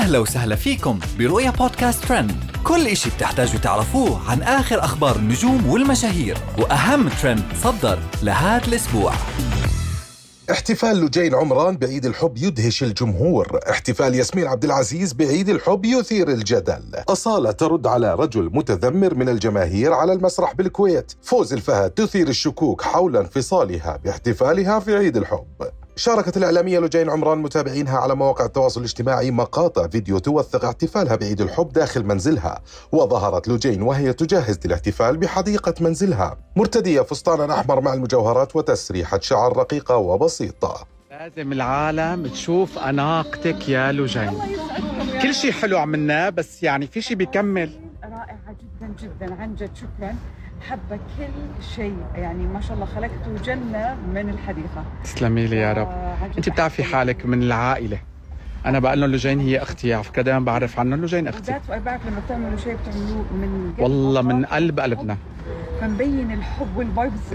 أهلا وسهلا فيكم برؤيا بودكاست ترند. كل إشي بتحتاجوا تعرفوه عن آخر أخبار النجوم والمشاهير وأهم ترند صدر لهذا الأسبوع. احتفال لجين عمران بعيد الحب يدهش الجمهور. احتفال ياسمين عبد العزيز بعيد الحب يثير الجدل. أصالة ترد على رجل متذمر من الجماهير على المسرح بالكويت. فوز الفهد تثير الشكوك حول انفصالها باحتفالها في عيد الحب. شاركت الإعلامية لجين عمران متابعينها على مواقع التواصل الاجتماعي مقاطع فيديو توثق احتفالها بعيد الحب داخل منزلها وظهرت لجين وهي تجهز للاحتفال بحديقة منزلها. مرتدية فستانا أحمر مع المجوهرات وتسريحة شعر رقيقة وبسيطة. لازم العالم تشوف أناقتك يا لجين. كل شيء حلو عملناه بس يعني في شيء بيكمل. رائعة جدا جدا. عن جد شكرا. حابة كل شيء. يعني ما شاء الله خلقتوا جنة من الحديقة. تسلمي لي يا رب. آه، أنت بتعرفي. حالك من العائلة. أنا بقول لهم لجين هي أختي على فكرة دائما بعرف عنهم لجين وأي بعرف لما بتعملوا شيء بتعملوه من والله من. قلب قلبنا. فمبين الحب وال vibes.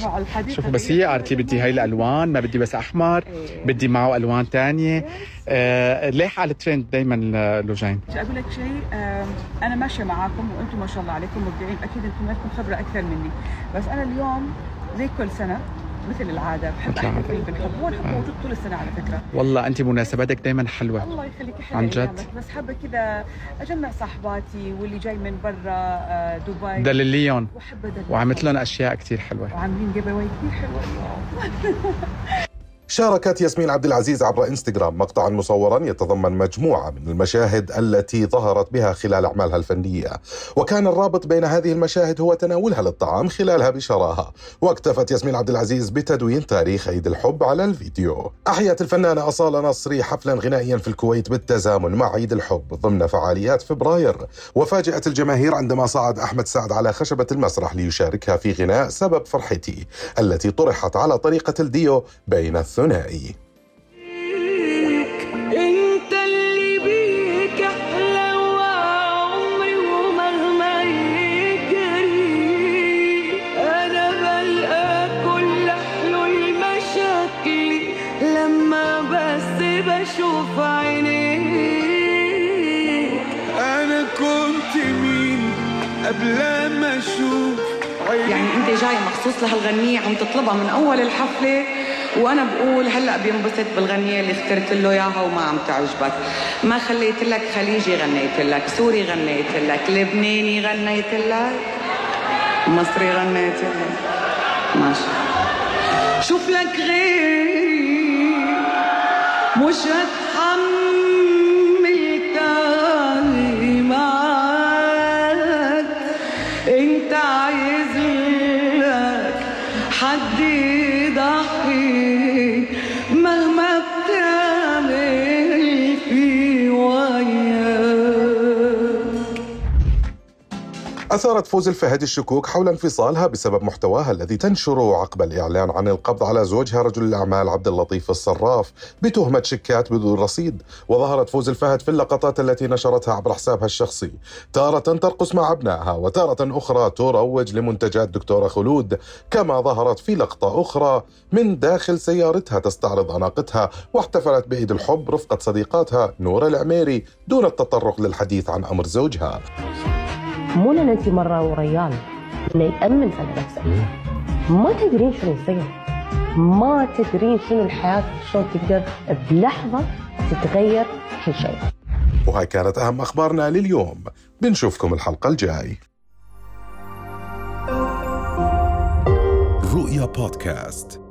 تبع الحديقة شوفوا بس هي قالت لي بدي هاي الألوان ما بدي بس أحمر إيه. بدي معه ألوان تانية. آه ليه على الترند دايما لجين بدي أقول لك شيء آم، أنا ماشية معاكم وأنتم ما شاء الله عليكم مبدعين أكيد أنتم لكم خبرة أكثر مني. بس أنا اليوم زي كل سنة مثل العادة. بحب مثل العادة. احتفل بالحب. هو الحب موجود طول السنة على فكرة. والله أنت مناسباتك دايما حلوة. الله يخليك أحلى عن جد. بس حابة كذا أجمع صاحباتي واللي جاي من برا آه، دبي. دلليهم وحابه أدلل. وعملت لهم أشياء كتير حلوة. وعاملين اواي كثير حلوة. شاركت ياسمين عبد العزيز عبر إنستغرام مقطعا مصورا يتضمن مجموعة من المشاهد التي ظهرت بها خلال أعمالها الفنية، وكان الرابط بين هذه المشاهد هو تناولها للطعام خلالها بشراهة، واكتفت ياسمين عبد العزيز بتدوين تاريخ عيد الحب على الفيديو. أحيت الفنانة اصاله نصري حفلا غنائيا في الكويت بالتزامن مع عيد الحب ضمن فعاليات فبراير، وفاجأت الجماهير عندما صعد أحمد سعد على خشبة المسرح ليشاركها في غناء سبب فرحتي، التي طرحت على طريقة الديو بين الثنائي. انت اللي بيك أحلى وعمري ومهما يجري. أنا بلقى كل حلول مشاكلي لما بس بشوف عينيك أنا كنت مين قبل ما أشوف يعني انت جاي مخصوص لهالغنية عم تطلبها من أول الحفلة؟ وأنا بقول هلأ بينبسط بالغنية اللي اخترت له إياها وما عم تعجبك. ما خليت لك خليجي غنيت لك سوري غنيت لك لبناني غنيت لك مصري غنيت لك. ماشي. شوف لك غير مش هتحمل معاك انت عايز لك حد يضحي أثارت فوز الفهد الشكوك حول انفصالها بسبب محتواها الذي تنشره عقب الإعلان عن القبض على زوجها رجل الأعمال عبد اللطيف الصراف بتهمة شيكات بدون رصيد وظهرت فوز الفهد في اللقطات التي نشرتها عبر حسابها الشخصي. تارة ترقص مع أبنائها وتارة أخرى تروج لمنتجات دكتورة خلود. كما ظهرت في لقطة أخرى من داخل سيارتها تستعرض أناقتها واحتفلت بعيد الحب رفقة صديقاتها نورة العميري دون التطرق للحديث عن أمر زوجها. مو لأن انت مرة وريال. إنه يأمن على نفسك. ما تدرين شنو يصير. ما تدرين شنو الحياة شلون تقدر بلحظة تتغير كل شيء. وهاي كانت أهم أخبارنا لليوم. بنشوفكم الحلقة الجاي. رؤيا بودكاست.